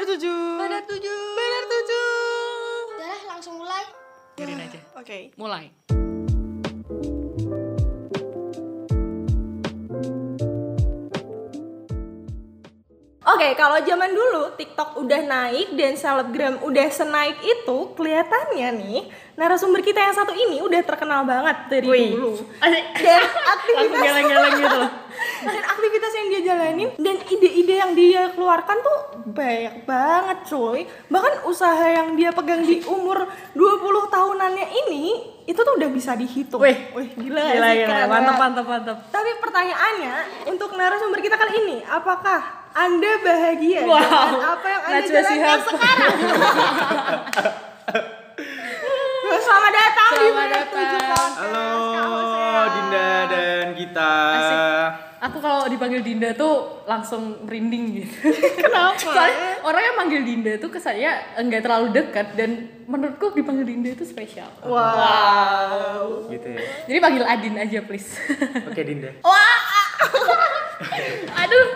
Benar tujuh. Benar tujuh. Benar tujuh. Udah langsung mulai. Biarin aja. Oke. Mulai. Oke, kalau zaman dulu TikTok udah naik dan selebgram udah senaik itu, kelihatannya nih narasumber kita yang satu ini udah terkenal banget dari Wih. dulu. Asik. Dan Langsung aktivitas geleng-geleng gitu loh. dan aktivitas yang dia jalanin dan ide-ide yang dia keluarkan tuh banyak banget cuy. Bahkan usaha yang dia pegang di umur 20 tahunannya ini itu tuh udah bisa dihitung. Wih. Wih, gila, Gila, sih? gila. Mantap, mantap, mantap. Tapi pertanyaannya untuk narasumber kita kali ini, apakah anda bahagia Wow. dengan apa yang Anda Najwa jalankan sekarang? Selamat datang di Selamat Benar datang. Halo. Dinda dan Gita. Asik. Dipanggil Dinda tuh langsung merinding gitu. Kenapa? Soalnya orang yang manggil Dinda tuh kesannya enggak terlalu dekat dan menurutku dipanggil Dinda itu spesial. Wow. Gitu ya. Jadi panggil Adin aja please. Oke Dinda. aduh.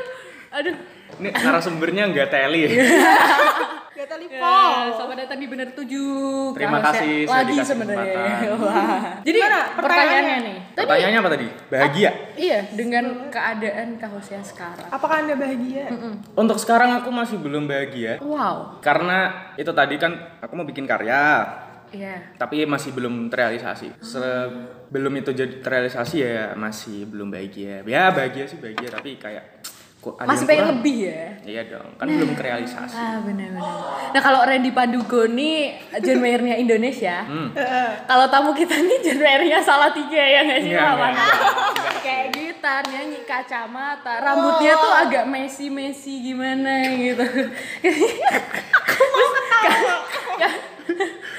Aduh. Ini narasumbernya nggak teli ya. Gak telepon. Ya, selamat datang di Bener Tujuh. Terima Kalau kasih saya- sudah lagi dikasih sebenarnya. kesempatan. Wah. Jadi Gimana pertanyaannya pertanyaannya? nih. Tadi Pertanyaannya apa tadi? Bahagia. iya dengan keadaan Kak Hosea sekarang. Apakah Anda bahagia? Untuk sekarang aku masih belum bahagia Wow. karena itu tadi kan aku mau bikin karya Iya. tapi masih belum terrealisasi. Sebelum itu jadi terrealisasi ya masih belum bahagia. Ya bahagia sih bahagia tapi kayak Masih yang pengen kurang. lebih ya. Iya dong, kan belum terrealisasi. Ah benar-benar. Nah kalau Randy Pandugo nih John Mayer-nya Indonesia, Hmm. kalau tamu kita nih John Mayer-nya salah tiga ya nggak sih Iya, Mama? iya, Kayak gitar, nyanyi kacamata, rambutnya tuh agak Messi Messi gimana gitu.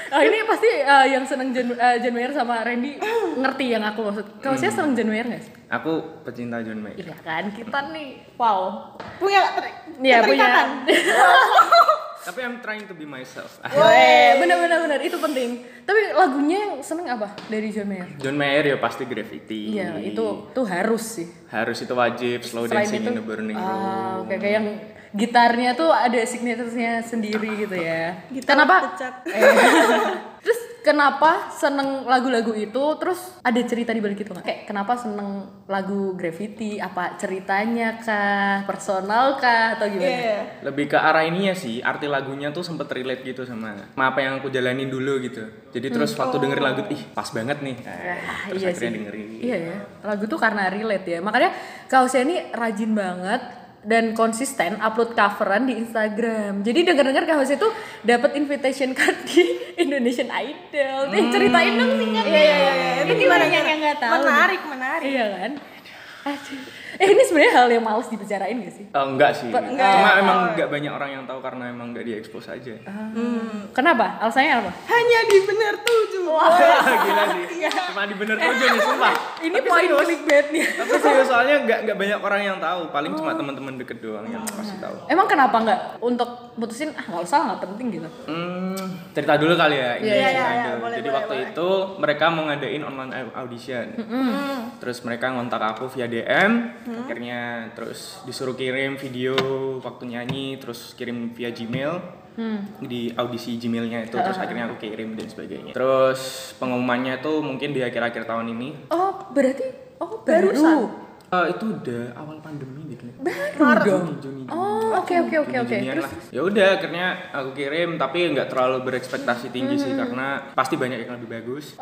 Oh ini pasti eh, yang seneng John, eh, John Mayer sama Randy ngerti yang aku maksud. Kalau saya seneng John Mayer nggak sih? Aku pecinta John Mayer. Iya kan kita nih, wow. Punya Iya punya. Tapi I'm trying to be myself. Eh, bener bener bener itu penting. Tapi lagunya yang seneng apa dari John Mayer? John Mayer ya pasti Gravity. Iya, itu tuh harus sih. harus itu wajib slow Selain dancing itu, in the burning room. ah, kayak yang gitarnya tuh ada signaturenya sendiri gitu ya. Gitar kenapa? Eh, terus kenapa seneng lagu-lagu itu? Terus ada cerita di balik itu nggak? Kayak kenapa seneng lagu Gravity? Apa ceritanya kah? Personal kah? Atau gimana? Iya. Lebih ke arah ininya sih, arti lagunya tuh sempet relate gitu sama, sama apa yang aku jalanin dulu gitu. Jadi terus waktu dengerin lagu, ih pas banget nih. Nah, Ah, terus iya akhirnya sih. dengerin. Iya ya. Lagu tuh karena relate ya. Makanya Kak Hussein ini rajin banget dan konsisten upload coveran di Instagram. Jadi denger-denger Kak Hussein tuh dapat invitation card di Indonesian Idol. Eh ceritain dong singkatnya. Iya iya iya. Ini gimana yang nggak tahu? Menarik, menarik. Iya kan? Aduh. Eh ini sebenarnya hal yang males dibicarain gak sih? Oh, enggak sih. enggak Cuma emang enggak banyak orang yang tahu karena emang enggak diekspos aja. Hmm. Kenapa? Alasannya apa? Hanya di benar tujuh. Gila sih. Cuma di bener aja nih, sumpah. Ini poin clickbait nih. Tapi serius soalnya enggak enggak banyak orang yang tahu, paling cuma Oh. teman-teman deket doang yang pasti tahu. Emang kenapa nggak untuk putusin ah nggak usah nggak penting gitu? Hmm, cerita dulu kali ya. Iya, iya, iya, Idol. boleh, Jadi boleh, waktu boleh. itu mereka mau ngadain online au- audition. Terus mereka ngontak aku via DM, akhirnya terus disuruh kirim video waktu nyanyi, terus kirim via Gmail. Di audisi Gmailnya itu terus akhirnya aku kirim dan sebagainya. Terus pengumumannya tuh mungkin di akhir-akhir tahun ini. Oh berarti oh baru. Eh, itu udah awal pandemi Baru dong. Juni, Juni. Oh oke oke oke oke. Terus. Ya udah akhirnya aku kirim tapi nggak terlalu berekspektasi tinggi sih Hmm. karena pasti banyak yang lebih bagus.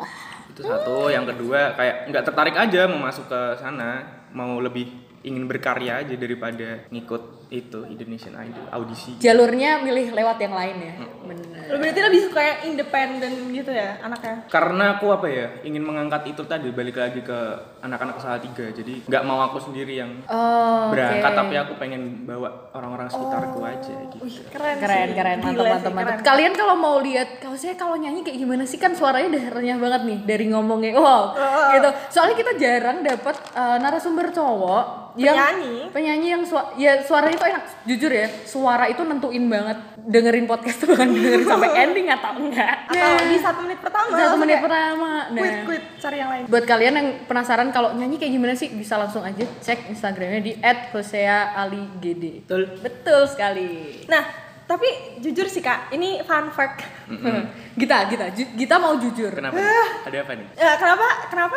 Itu satu, yang kedua kayak nggak tertarik aja mau masuk ke sana, mau lebih ingin berkarya aja daripada ngikut itu Indonesian Idol audisi. jalurnya milih lewat yang lain ya. Bener. Lu berarti lebih suka yang independen gitu ya anaknya? Karena aku apa ya ingin mengangkat itu tadi balik lagi ke anak-anak usaha tiga jadi nggak mau aku sendiri yang Oh, berangkat oke. tapi aku pengen bawa orang-orang sekitarku aja gitu. Wih, keren, keren sih. keren Gila mantap sih, mantap mantap. keren. Kalian kalau mau lihat kalau saya kalau nyanyi kayak gimana sih kan suaranya udah renyah banget nih dari ngomongnya. Wow, gitu. Soalnya kita jarang dapat uh, narasumber cowok yang Penyanyi. penyanyi yang sua- ya suaranya tuh enak. Jujur ya, suara itu nentuin banget dengerin podcast tuh kan dengerin sampai ending atau enggak. Atau di satu menit pertama. Satu langsung menit pertama. Nah, Quit, quit, cari yang lain. Buat kalian yang penasaran kalau nyanyi kayak gimana sih, bisa langsung aja cek Instagramnya di @hoseaaligd. Betul. Betul sekali. Nah, tapi jujur sih kak ini fun fact Gita, Gita, ju- Gita mau jujur. Kenapa? Ada apa nih? ya kenapa kenapa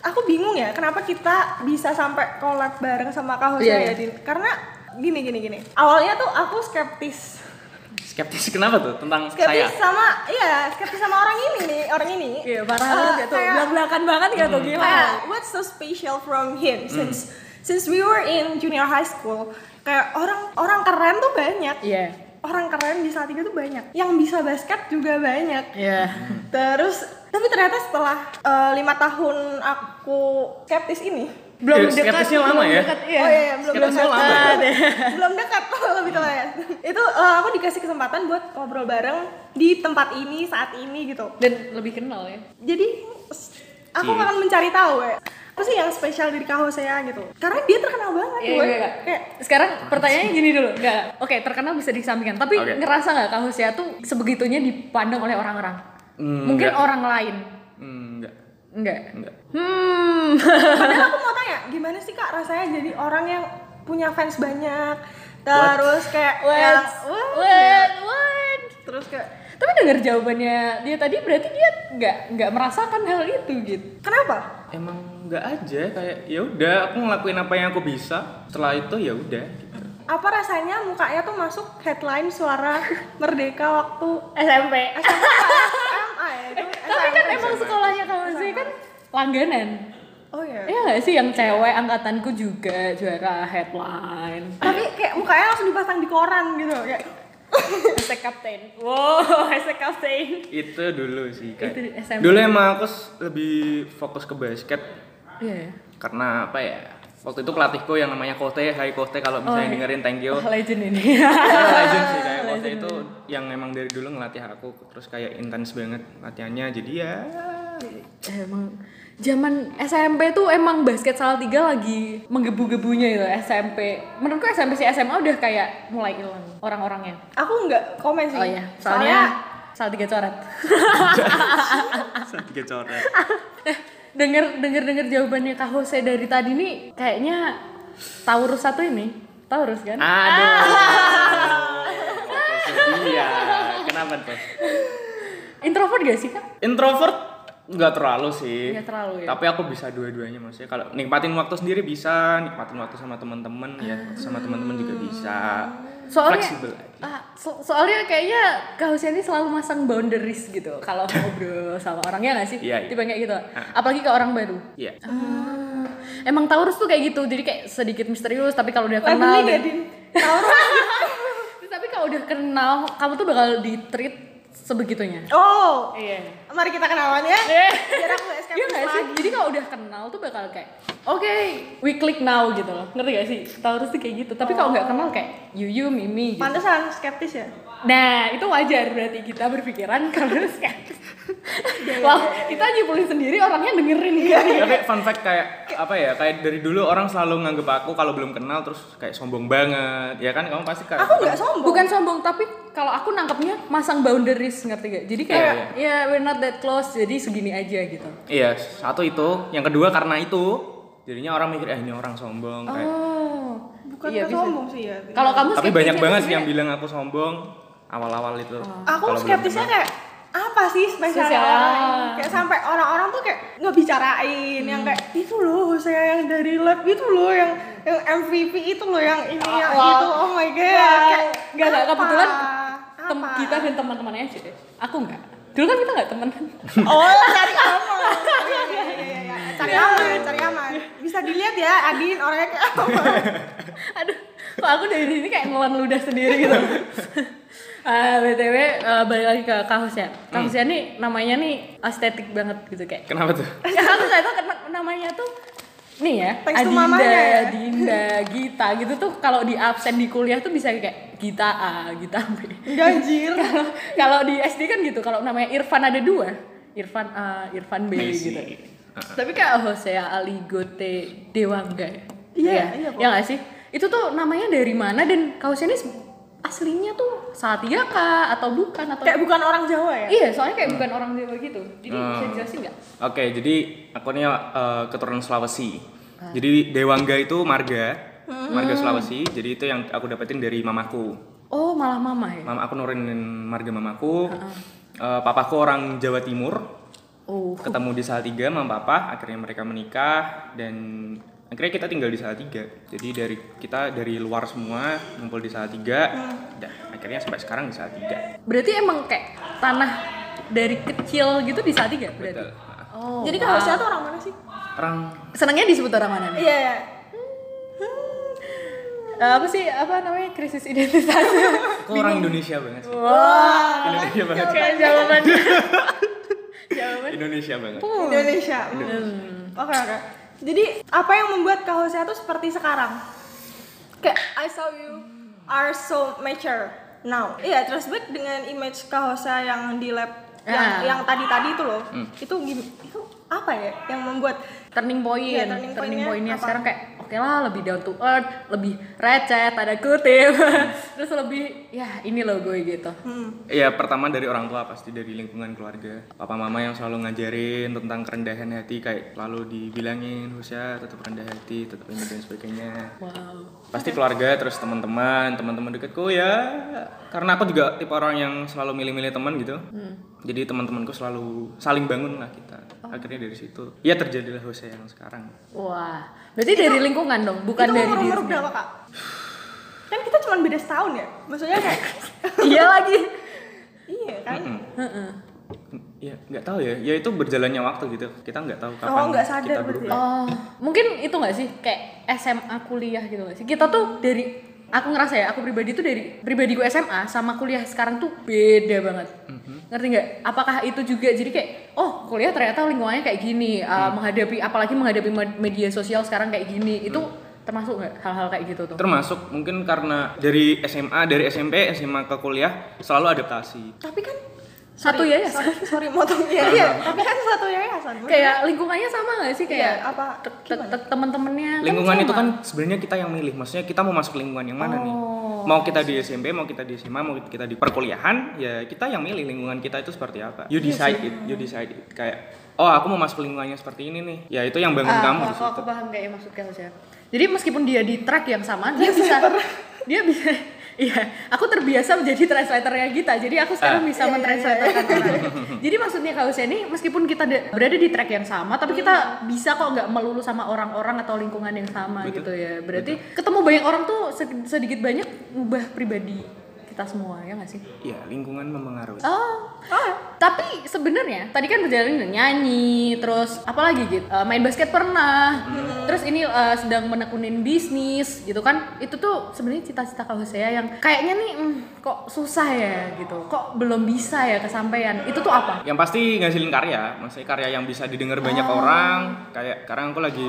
aku bingung ya kenapa kita bisa sampai collab bareng sama Kak Jose Iya, ya iya. Din karena gini gini gini awalnya tuh aku skeptis Skeptis kenapa tuh tentang skeptis saya? sama iya skeptis sama orang ini nih orang ini Iya, parah Eh, banget ya tuh. kayak- Belak-belakan banget ya tuh, gila. kayak what's so special from him since since we were in junior high school kayak orang orang keren tuh banyak Iya. Orang keren di saat itu tuh banyak yang bisa basket juga banyak Iya. terus tapi ternyata setelah eh, lima tahun aku skeptis ini Belum Ya, dekat. skeptisnya lama belum ya? dekat, iya. oh iya iya, belum dekat lama ya? belum dekat lebih tepatnya itu eh, aku dikasih kesempatan buat ngobrol bareng di tempat ini saat ini gitu Dan lebih kenal ya. jadi aku akan mencari tahu ya apa sih yang spesial dari Kak Hosea gitu karena dia terkenal banget Iya, woy. iya, iya. kayak Sekarang pertanyaannya gini dulu, enggak. Oke, terkenal bisa disampingkan, tapi Oke. ngerasa nggak Hosea tuh sebegitunya dipandang oleh orang-orang? Hmm, Mungkin enggak. orang lain. Hmm, enggak. Enggak. Enggak. Hmm. padahal aku mau tanya gimana sih Kak rasanya jadi orang yang punya fans banyak terus kayak yang What? wah, What? What? terus kayak Tapi dengar jawabannya dia tadi berarti dia nggak nggak merasakan hal itu gitu. kenapa Emang enggak aja kayak ya udah aku ngelakuin apa yang aku bisa. Setelah itu ya udah gitu. apa rasanya mukanya tuh masuk headline suara merdeka waktu SMP. SMA SMA ya itu Tapi kan emang sekolahnya kamu sih kan langganan. oh iya Iya nggak sih yang cewek angkatanku juga juara headline. tapi kayak mukanya langsung dipasang di koran gitu kayak Hashtag kapten. Wow, hashtag kapten. Itu dulu sih kayak. Itu SMP. Dulu emang aku lebih fokus ke basket Iya. karena apa ya? Waktu itu pelatihku yang namanya Kote, Hai Kote kalau misalnya iya. dengerin thank you. Legend ini. Itu legend sih kayak Kote itu yang emang dari dulu ngelatih aku terus kayak intens banget latihannya jadi ya emang zaman SMP tuh emang basket Salatiga lagi menggebu-gebunya itu SMP. Menurutku SMP sih SMA udah kayak mulai hilang orang-orangnya. aku nggak komen sih Oh iya, soalnya Salatiga coret. tiga coret. denger denger denger jawabannya Kak Jose dari tadi nih kayaknya Taurus satu ini Taurus kan? Aduh. Iya, kenapa tuh? Introvert gak sih kak? Introvert nggak terlalu sih. Nggak terlalu ya? Tapi aku bisa dua-duanya maksudnya. Kalau nikmatin waktu sendiri bisa, nikmatin waktu sama teman-teman ya, waktu sama teman-teman juga bisa. Soalnya Fleksibel aja. ah, so- soalnya kayaknya Kak Jose ini selalu masang boundaries gitu kalau ngobrol sama orangnya gak sih? Iya, iya. Tipe kayak gitu. Apalagi ke orang baru. Iya. Ah, emang Taurus tuh kayak gitu, jadi kayak sedikit misterius tapi kalau udah kenal ya Taurus tapi kalau udah kenal, kamu tuh bakal di treat sebegitunya. oh Iya. mari kita kenalan ya. Eh. biar aku nggak Iya sih? lagi. Jadi kalau udah kenal tuh bakal kayak Oke, we click now gitu loh. Ngerti gak sih? Taurus tuh kayak gitu. Tapi kalau nggak kenal kayak Yuyu, Mimi gitu. Pantesan skeptis ya? Nah, itu wajar berarti kita berpikiran kalau skeptis. Wah, kita nyimpulin sendiri orangnya dengerin gitu Tapi fun fact kayak apa ya? Kayak dari dulu orang selalu nganggep aku kalau belum kenal terus kayak sombong banget. Ya kan kamu pasti kayak aku nggak sombong Bukan sombong, tapi kalau aku nangkepnya masang boundaries ngerti gak? Jadi kayak Iya, ya we're not that close, jadi segini aja gitu Iya, satu itu, yang kedua karena itu jadinya orang mikir eh ini orang sombong kayak. Oh, bukan iya, sombong sih ya Kalau kamu Tapi banyak banget sih yang bilang aku sombong awal-awal itu. aku Kalau belum skeptisnya kayak apa sih spesial Spesial. orang ini? kayak sampai orang-orang tuh kayak ngebicarain yang kayak itu loh saya yang dari lab itu loh yang yang MVP itu loh yang ini yang Wow. itu oh my god Wow. kayak Nggak, nggak, kebetulan tem Apa? kita dan teman-temannya aja deh. Aku enggak. Dulu kan kita enggak temenan. oh cari aman Oh, iya, iya, iya, cari aman cari aman bisa dilihat ya Adin orangnya kayak apa Aduh, kok aku dari sini kayak ngelan ludah sendiri gitu. Ah, BTW eh, balik lagi ke Kahus ya. Kahus ya nih namanya nih estetik banget gitu kayak. Kenapa tuh? Ya aku nggak tahu kena- namanya tuh nih ya, Thanks to Adinda, mamanya ya. Dinda, Gita gitu tuh kalau di absen di kuliah tuh bisa kayak Gita A, Gita B. ganjir Kalau kalau di SD kan gitu, kalau namanya Irfan ada dua, Irfan A, Irfan B Messi. gitu. Tapi kayak Hosea Ali Gote Dewangga ya. Iya, iya, Pok. Ya nggak sih? Itu tuh namanya dari mana dan kaosnya ini aslinya tuh Satya kah atau bukan atau kayak bukan orang Jawa ya Iya, soalnya kayak bukan orang Jawa gitu. Jadi bisa Hmm. dijelasin nggak? Oke, jadi aku ini eh, keturunan Sulawesi. Jadi Dewangga itu marga, marga Sulawesi. Jadi itu yang aku dapetin dari mamaku. Oh, malah mama ya? Mama aku nurunin marga mamaku. Eh, papaku orang Jawa Timur. Oh, Ketemu di Salatiga mama papa, akhirnya mereka menikah dan akhirnya kita tinggal di Salatiga. Jadi dari kita dari luar semua ngumpul di Salatiga. Dan akhirnya sampai sekarang di Salatiga. berarti emang kayak tanah dari kecil gitu di saat tiga berarti? Betul. Oh, Jadi wow. kalau saya tuh orang mana sih? Orang Senangnya disebut orang mana nih? Iya, iya. Eh, apa sih apa namanya krisis identitas? aku orang Indonesia banget. sih. Wah, Indonesia banget. kayak jawaban. jawaban. Indonesia banget. Indonesia. Hmm. Oke, oke. Jadi, apa yang membuat Kak Hosea tuh seperti sekarang? Kayak I saw you are so mature now. Iya, terus back dengan image Kak Hosea yang di lab yang Ah. yang tadi-tadi itu loh. Itu gim- itu apa ya yang membuat turning point, Iya, turning turning, point-nya apa? sekarang kayak oke lah lebih down to earth, lebih receh, tanda kutip, terus lebih ya ini loh gue gitu. Ya pertama dari orang tua pasti dari lingkungan keluarga. Papa mama yang selalu ngajarin tentang kerendahan hati kayak selalu dibilangin Husya tetap rendah hati, tetap ini dan sebagainya. Wow. Pasti keluarga terus teman-teman, teman-teman dekatku ya karena aku juga tipe orang yang selalu milih-milih teman gitu. Jadi teman-temanku selalu saling bangun lah kita. Akhirnya dari situ ya terjadilah Husya yang sekarang. Wah, berarti dari lingkungan dong, bukan itu dari diri sendiri. berapa kak? Kan kita cuma beda setahun ya, maksudnya kayak iya lagi. iya kan? Heeh. Ya nggak tahu ya, ya itu berjalannya waktu gitu. Kita nggak tahu kapan Oh, nggak sadar kita berarti berubah. Oh, mungkin itu nggak sih kayak SMA kuliah gitu nggak sih? Kita tuh dari aku ngerasa ya, aku pribadi tuh dari pribadi gue SMA sama kuliah sekarang tuh beda banget. Ngerti nggak? Apakah itu juga jadi kayak oh kuliah ternyata lingkungannya kayak gini, uh, menghadapi apalagi menghadapi med- media sosial sekarang kayak gini, itu termasuk nggak hal-hal kayak gitu tuh? Termasuk mungkin karena dari SMA, dari SMP, SMA ke kuliah selalu adaptasi. Tapi kan Satu sorry, yayasan. Sorry, sorry motong ya, iya. Tapi kan satu yayasan. Kayak lingkungannya sama nggak sih kayak Iya, apa- te- te- te- teman-temannya? Lingkungan sama. itu kan sebenarnya kita yang milih. Maksudnya kita mau masuk lingkungan yang mana nih? Mau kita di SMP, mau kita di SMA, mau kita di perkuliahan, ya kita yang milih lingkungan kita itu seperti apa. You decide it, you decide it. Kayak oh aku mau masuk lingkungannya seperti ini nih. Ya itu yang bangun Ah, kamu aku, aku paham kayak maksud kamu siapa. Jadi meskipun dia di track yang sama, dia bisa dia bisa Iya, aku terbiasa menjadi translatornya Gita, jadi aku sekarang Ah. bisa mentranslatorkan orang. Jadi maksudnya kalau saya ini meskipun kita berada di track yang sama, tapi kita bisa kok nggak melulu sama orang-orang atau lingkungan yang sama Betul. gitu ya. Berarti ketemu banyak orang tuh se- sedikit banyak ngubah pribadi kita semua ya nggak sih? Ya lingkungan mempengaruhi. Oh, tapi sebenarnya tadi kan berjalan nyanyi, terus apalagi gitu, eh, main basket pernah, terus ini eh, sedang menekunin bisnis gitu kan, itu tuh sebenarnya cita-cita kalau saya yang kayaknya nih hmm, kok susah ya gitu, kok belum bisa ya kesampaian, itu tuh apa? Yang pasti ngasilin karya, maksudnya karya yang bisa didengar banyak orang. Kayak sekarang aku lagi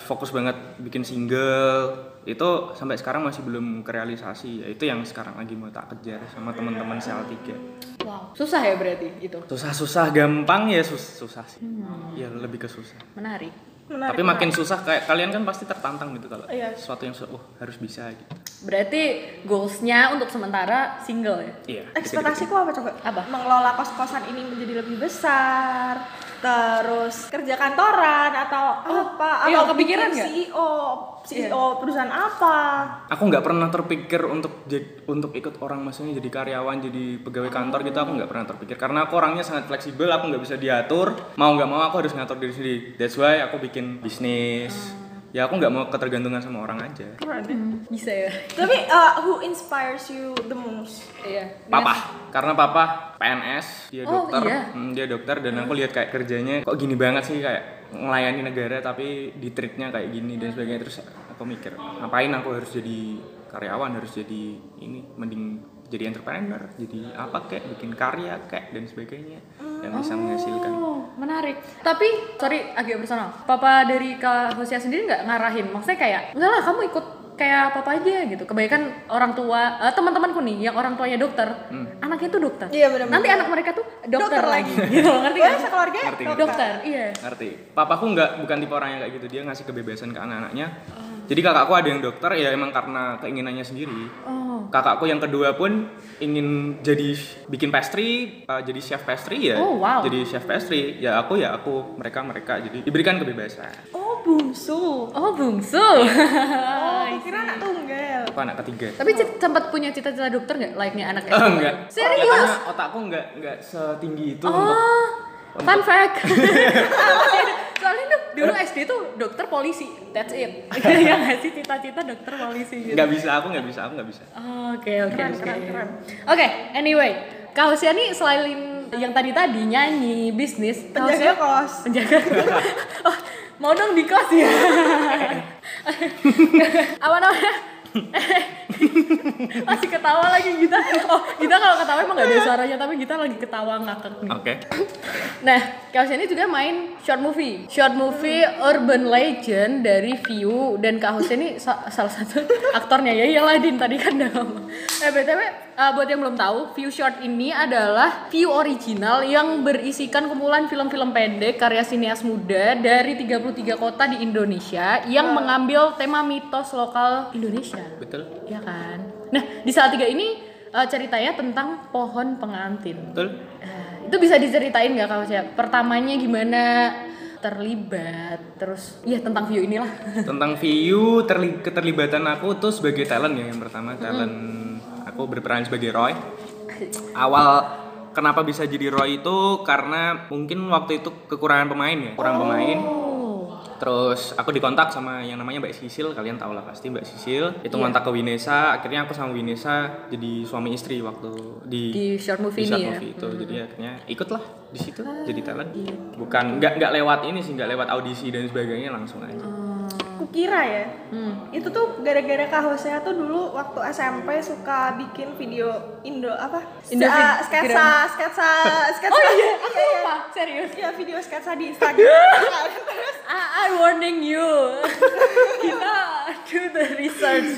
fokus banget bikin single. Itu sampai sekarang masih belum kerealisasi. Ya itu yang sekarang lagi mau tak kejar sama teman-teman sel 3. Wow, susah ya berarti itu, Susah-susah gampang ya sus- susah sih. Ya lebih ke susah. menarik. Menarik, Tapi makin susah kayak kalian kan pasti tertantang gitu kalau Iya. sesuatu yang oh harus bisa gitu. Berarti goalsnya untuk sementara single ya? Iya. Ekspektasiku apa coba? Apa? Mengelola kos-kosan ini menjadi lebih besar, terus kerja kantoran atau apa? iya, atau kepikiran nggak? CEO, CEO perusahaan apa? Aku nggak pernah terpikir untuk untuk ikut orang maksudnya jadi karyawan, jadi pegawai kantor gitu aku nggak pernah terpikir karena aku orangnya sangat fleksibel, aku nggak bisa diatur. Mau nggak mau aku harus ngatur diri sendiri. That's why aku bikin bisnis. Ya aku nggak mau ketergantungan sama orang aja. Keren ya. Hmm, bisa ya? Tapi uh, who inspires you the most? Iya. Papa, karena papa PNS, dia Oh, dokter, iya. Hmm, dia dokter dan aku lihat kayak kerjanya kok gini banget sih kayak melayani negara tapi di treatnya kayak gini dan sebagainya terus aku mikir ngapain aku harus jadi karyawan harus jadi ini mending jadi entrepreneur jadi apa kayak bikin karya kayak dan sebagainya yang bisa menghasilkan Oh, menarik. Tapi, sorry agak personal. Papa dari Kak Hosia sendiri nggak ngarahin? Maksudnya kayak, enggak lah kamu ikut kayak papa aja gitu. Kebanyakan orang tua, eh, teman-temanku nih yang orang tuanya dokter, anaknya tuh dokter. Iya, benar-benar. Nanti anak mereka tuh dokter, Dokter lagi. lagi. gitu, ngerti Oh, nggak? sekeluarga Ngerti, ngerti. Dokter, iya. ngerti papaku nggak bukan tipe orang yang kayak gitu dia ngasih kebebasan ke anak-anaknya jadi kakakku ada yang dokter ya emang karena keinginannya sendiri Oh, kakakku yang kedua pun ingin jadi bikin pastry uh, jadi chef pastry ya Oh, wow. jadi chef pastry ya aku ya aku mereka mereka jadi diberikan kebebasan Oh, bungsu. oh bungsu. Oh, Kira anak tunggal. Aku anak ketiga. Tapi c- sempat punya cita-cita dokter nggak? Like-nya anak Oh, enggak. Serius? Otakku enggak enggak setinggi itu untuk Oh, fun fact. dulu SD tuh dokter polisi, that's it. Yang ngasih cita-cita dokter polisi gitu. enggak bisa aku enggak bisa aku enggak bisa. Oh, Oke oke Keren, oke. keren, keren. Oke, anyway, Kak Husya nih selain yang tadi tadi nyanyi, bisnis, Penjaga Husya- kos. penjaga oh, mau dong di kos ya apa namanya masih ketawa lagi kita oh kita kalau ketawa emang gak ada suaranya tapi kita lagi ketawa ngakak nih Oke. Nah, Kak Hussein ini juga main short movie. Short movie Urban Legend dari View dan Kak Hussein ini sa- salah satu aktornya ya. Iyalah Din tadi kan udah ngomong. Eh BTW uh, buat yang belum tahu, View Short ini adalah View original yang berisikan kumpulan film-film pendek karya sinias muda dari 33 kota di Indonesia yang mengambil tema mitos lokal Indonesia. Betul. Ya kan? Nah, di saat tiga ini uh, ceritanya tentang pohon pengantin. Betul. Eh, itu bisa diceritain nggak kalau saya pertamanya gimana terlibat terus ya tentang view inilah Tentang view terli- keterlibatan aku tuh sebagai talent ya yang pertama talent aku berperan sebagai Roy. Awal kenapa bisa jadi Roy itu karena mungkin waktu itu kekurangan pemain ya, kurang pemain. oh Terus aku dikontak sama yang namanya Mbak Sisil, kalian tahu lah pasti Mbak Sisil. Itu ngontak ke Winesa, akhirnya aku sama Winesa jadi suami istri waktu di di short movie di ini short ya movie itu. Jadi akhirnya ikutlah di situ jadi talent. Bukan nggak nggak lewat ini sih, nggak lewat audisi dan sebagainya langsung aja. Kukira ya. Hmm. Itu tuh gara-gara Kak Hosea tuh dulu waktu SMP suka bikin video Indo apa? Indo vid- sketsa, sketsa, sketsa. oh iya aku lupa serius Iya video sketsa di Instagram. Terus I, I warning you kita do the research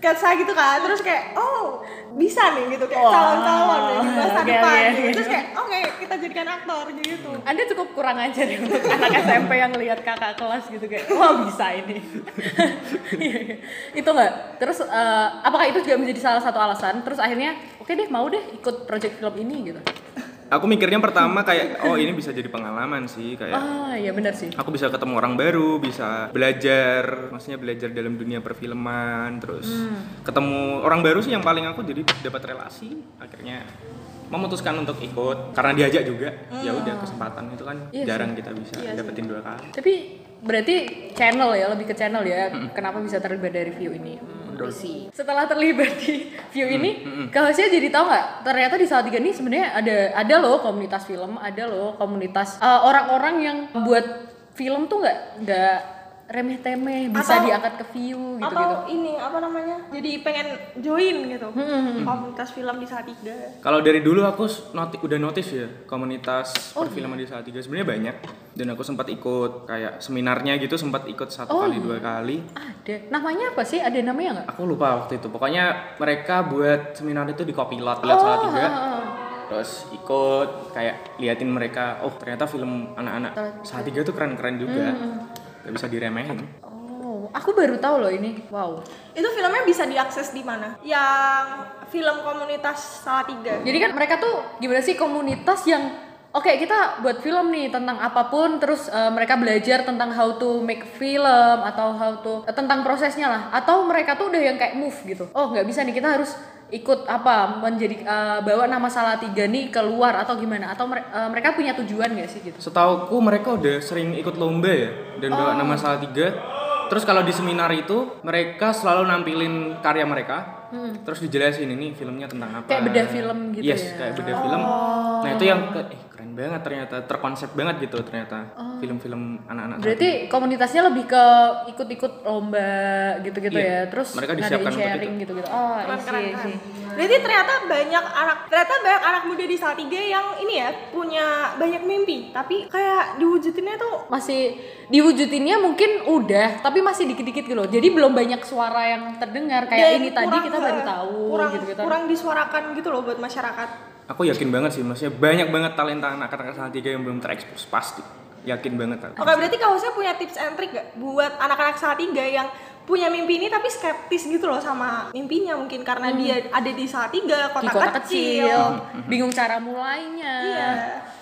sketsa gitu kan. Terus kayak oh bisa nih gitu kayak calon-calon nih di masa depan oke, gitu. terus kayak oke kita jadikan aktor gitu. Anda cukup kurang ajar ya untuk anak SMP yang lihat kakak kelas gitu kayak wah bisa ini. Iya, iya. itu nggak? Terus eh, apakah itu juga menjadi salah satu alasan? Terus akhirnya oke deh mau deh ikut project film ini gitu Aku mikirnya pertama kayak oh ini bisa jadi pengalaman sih kayak ah ya benar sih aku bisa ketemu orang baru, bisa belajar, maksudnya belajar dalam dunia perfilman, terus ketemu orang baru sih yang paling aku jadi dapat relasi, akhirnya memutuskan untuk ikut karena diajak juga. Ya udah kesempatan itu kan Iya jarang kita bisa dapetin dua kali. Tapi berarti channel ya, lebih ke channel ya. Kenapa bisa terlibat dari view ini? Hmm, Setelah terlibat di view ini, kalau saya jadi tahu nggak? Ternyata di Salatiga ini sebenarnya ada ada loh komunitas film, ada loh komunitas uh, orang-orang yang buat film tuh nggak nggak remeh temeh, bisa Atau- diangkat ke view gitu gitu. atau ini apa namanya jadi pengen join gitu. Komunitas film di Salatiga Kalau dari dulu aku noti udah notice ya komunitas perfilman di Salatiga sebenarnya banyak dan aku sempat ikut kayak seminarnya gitu sempat ikut satu Oh, kali dua kali. Ada. Namanya apa sih? Ada namanya nggak? Aku lupa waktu itu. Pokoknya mereka buat seminar itu di Kopilot Pilat Salatiga. ah, Terus ikut kayak liatin mereka, oh ternyata film anak-anak Salatiga tuh keren-keren juga. Gak bisa diremehin. Oh, aku baru tahu loh ini. Wow. itu filmnya bisa diakses di mana yang film komunitas Salatiga Jadi kan mereka tuh gimana sih komunitas yang Oke kita buat film nih tentang apa pun terus eh, mereka belajar tentang how to make film atau how to eh, tentang prosesnya lah atau mereka tuh udah yang kayak move gitu oh nggak bisa nih kita harus ikut apa menjadi eh, bawa nama Salatiga nih keluar atau gimana atau mere- eh, mereka punya tujuan gak sih gitu Setauku mereka udah sering ikut lomba ya dan bawa nama Salatiga. Terus kalau di seminar itu mereka selalu nampilin karya mereka. Terus dijelasin ini filmnya tentang apa. Kayak bedah film gitu yes, ya? kayak bedah film. Nah, itu yang ke- eh, keren banget ternyata, terkonsep banget gitu ternyata. Film-film anak-anak. berarti komunitasnya lebih ke ikut-ikut lomba gitu-gitu Iya. ya? Terus Mereka disiapkan untuk sharing itu. gitu-gitu. Oh keren isi keren isi keren. Berarti ternyata banyak anak ternyata banyak anak muda di Salatiga yang ini ya punya banyak mimpi. Tapi kayak diwujudinnya tuh masih diwujudinnya mungkin udah tapi masih dikit-dikit gitu loh. Jadi belum banyak suara yang terdengar. Kayak dan ini tadi kurang, kita baru eh, tahu kurang, gitu gitu kurang disuarakan gitu loh buat masyarakat Aku yakin banget sih, maksudnya banyak banget talenta anak-anak Salatiga yang belum terekspos pasti. Yakin banget aku. Oke, berarti kalau saya punya tips and trick gak buat anak-anak Salatiga yang punya mimpi ini tapi skeptis gitu loh sama mimpinya mungkin karena dia ada di Salatiga, di kota, kota kecil, kecil. bingung cara mulainya Iya.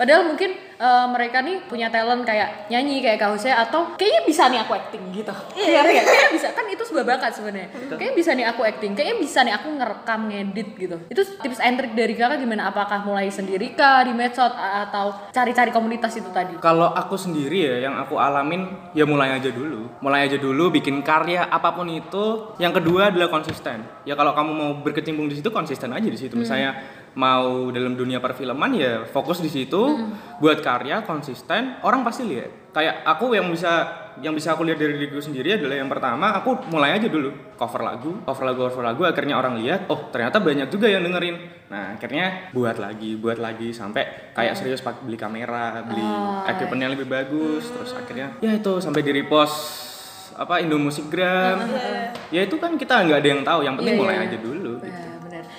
padahal mungkin eh, mereka nih punya talent kayak nyanyi kayak Kak Husea atau kayaknya bisa nih aku acting gitu. Iya, iya. Kayaknya bisa kan itu sebuah bakat sebenarnya. Kayaknya bisa nih aku acting, kayaknya bisa nih aku ngerekam ngedit gitu. Itu tips and trick dari Kakak gimana? Apakah mulai sendiri kah di medsos atau cari-cari komunitas itu tadi? Kalau aku sendiri ya, yang aku alamin ya mulai aja dulu. Mulai aja dulu bikin karya apa pun itu. Yang kedua adalah konsisten. Ya kalau kamu mau berkecimpung di situ konsisten aja di situ. Misalnya mau dalam dunia perfilman ya fokus di situ, buat karya konsisten, orang pasti lihat. Kayak aku yang bisa yang bisa aku lihat dari diriku sendiri adalah yang pertama aku mulai aja dulu cover lagu, cover lagu, cover lagu akhirnya orang lihat, oh ternyata banyak juga yang dengerin. Nah akhirnya buat lagi, buat lagi sampai kayak serius pakai beli kamera, beli equipment yang lebih bagus, terus akhirnya ya itu sampai di repost apa Indomusikgram. Ya itu kan kita nggak ada yang tahu, yang penting Iya, mulai iya. aja dulu.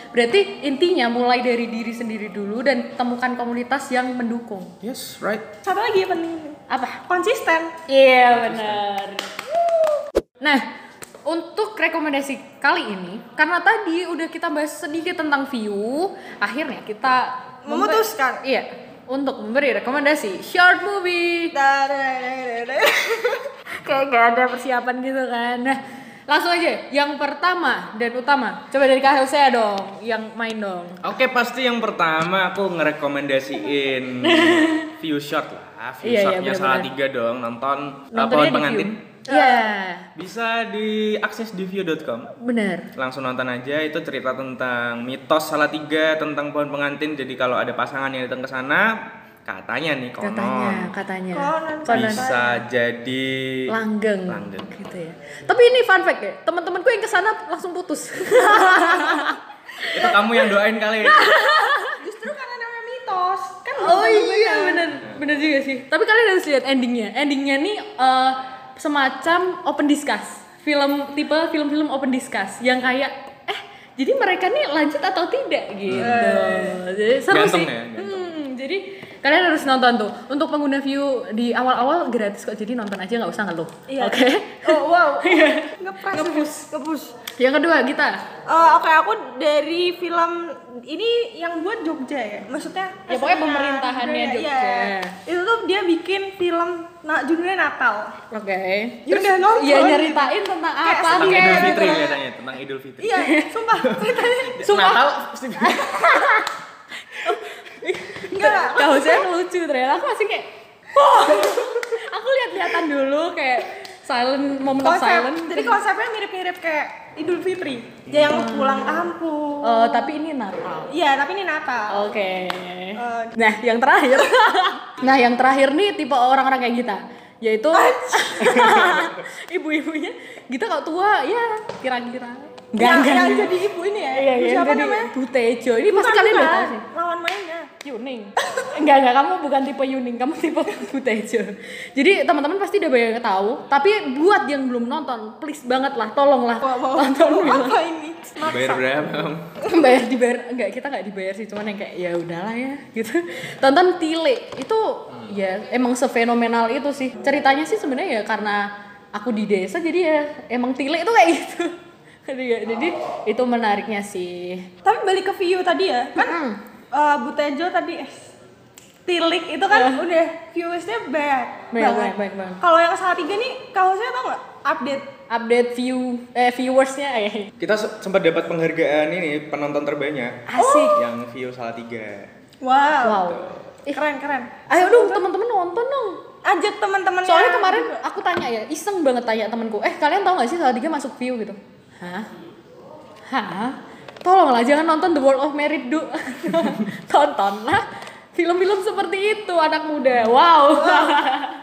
Berarti intinya mulai dari diri sendiri dulu dan temukan komunitas yang mendukung. Yes, right. Satu lagi yang penting Apa? konsisten. Iya benar. Nah, untuk rekomendasi kali ini, karena tadi udah kita bahas sedikit tentang view, akhirnya kita Memutuskan. Iya, untuk memberi rekomendasi short movie. Kayak gak ada persiapan gitu kan. Nah, langsung aja. Yang pertama dan utama, coba dari Kak Hosea dong, yang main dong. Oke, pasti yang pertama aku ngerekomendasiin view short lah. View Iya, iya, shortnya salah tiga dong, nonton Nontonnya pohon pengantin. Iya, Bisa diakses di view.com. bener. Langsung nonton aja itu cerita tentang mitos salah tiga tentang pohon pengantin. Jadi kalau ada pasangan yang datang ke sana, katanya nih konon Katanya, katanya. Konon, Konon. bisa jadi langgeng, Langgeng. gitu ya. Tapi ini fun fact ya, teman-temanku yang ke sana langsung putus. itu kamu yang doain kali. Justru karena namanya mitos. Kan oh iya bener, bener juga sih. Tapi kalian harus lihat endingnya. Endingnya nih eh, semacam open discuss, film tipe film-film open discuss yang kayak eh jadi mereka nih lanjut atau tidak gitu. Jadi seru Gantung sih. ya. Hmm, jadi kalian harus nonton tuh. Untuk pengguna view di awal-awal gratis kok. Jadi nonton aja nggak usah ngeluh. Iya. Oke. Oh wow. Ngepres. Ngepush. Ngepush. Yang kedua kita Eh, Oke, aku dari film ini yang buat Jogja ya. Maksudnya Ya, pokoknya pemerintahannya budaya, Jogja. iya. Itu tuh dia bikin film nah judulnya Natal. Oke. Ya udah nonton. Iya nyeritain tentang Kayak apa Tentang kayak Idul gitu. Fitri kelihatannya, tentang Idul Fitri. Iya, sumpah. ceritanya. Sumpah. Natal Enggak. Kau saya lucu ternyata aku masih kayak Wah, aku lihat-lihatan dulu kayak silent moment of Konsep, silent. jadi konsepnya mirip-mirip kayak Idul Fitri. Dia yang pulang kampung. Eh, tapi ini Natal. Iya, tapi ini Natal. Oke. Eh, Nah, yang terakhir. nah, yang terakhir nih tipe orang-orang kayak kita, yaitu ibu-ibunya. Kita kalau tua ya kira-kira. Enggak, yang, enggak. yang jadi ibu ini ya. Iya, iya, siapa namanya? Butejo. Ini pasti kalian udah tahu sih. Lawan mainnya. Yuning. enggak, enggak, kamu bukan tipe Yuning, kamu tipe Butejo. Jadi teman-teman pasti udah banyak tahu, tapi buat yang belum nonton, please banget lah, tolonglah Wow, wow, tonton wow, film. apa ini? bayar berapa? Bayar dibayar enggak kita nggak dibayar sih cuman yang kayak ya udahlah ya gitu tonton Tile itu ya emang sefenomenal itu sih ceritanya sih sebenarnya ya karena aku di desa jadi ya emang Tile itu kayak gitu jadi ya jadi itu menariknya sih Tapi balik ke view tadi ya, kan Mm. eh, Butejo tadi eh, Tilik itu kan udah viewersnya banyak Banyak, banget. banyak, banget. Kalau yang salah tiga nih, kau saya tau nggak update? update view eh viewersnya eh Kita se- sempat dapat penghargaan ini penonton terbanyak asik yang view salah tiga. Wow, wow Ih, keren keren. ayo dong teman-teman nonton dong Ajak teman-teman. soalnya kemarin aku tanya ya iseng banget tanya temanku eh kalian tahu nggak sih salah tiga masuk view gitu hah? Hah? Tolonglah jangan nonton The World of Merit do tontonlah film-film seperti itu anak muda. Wow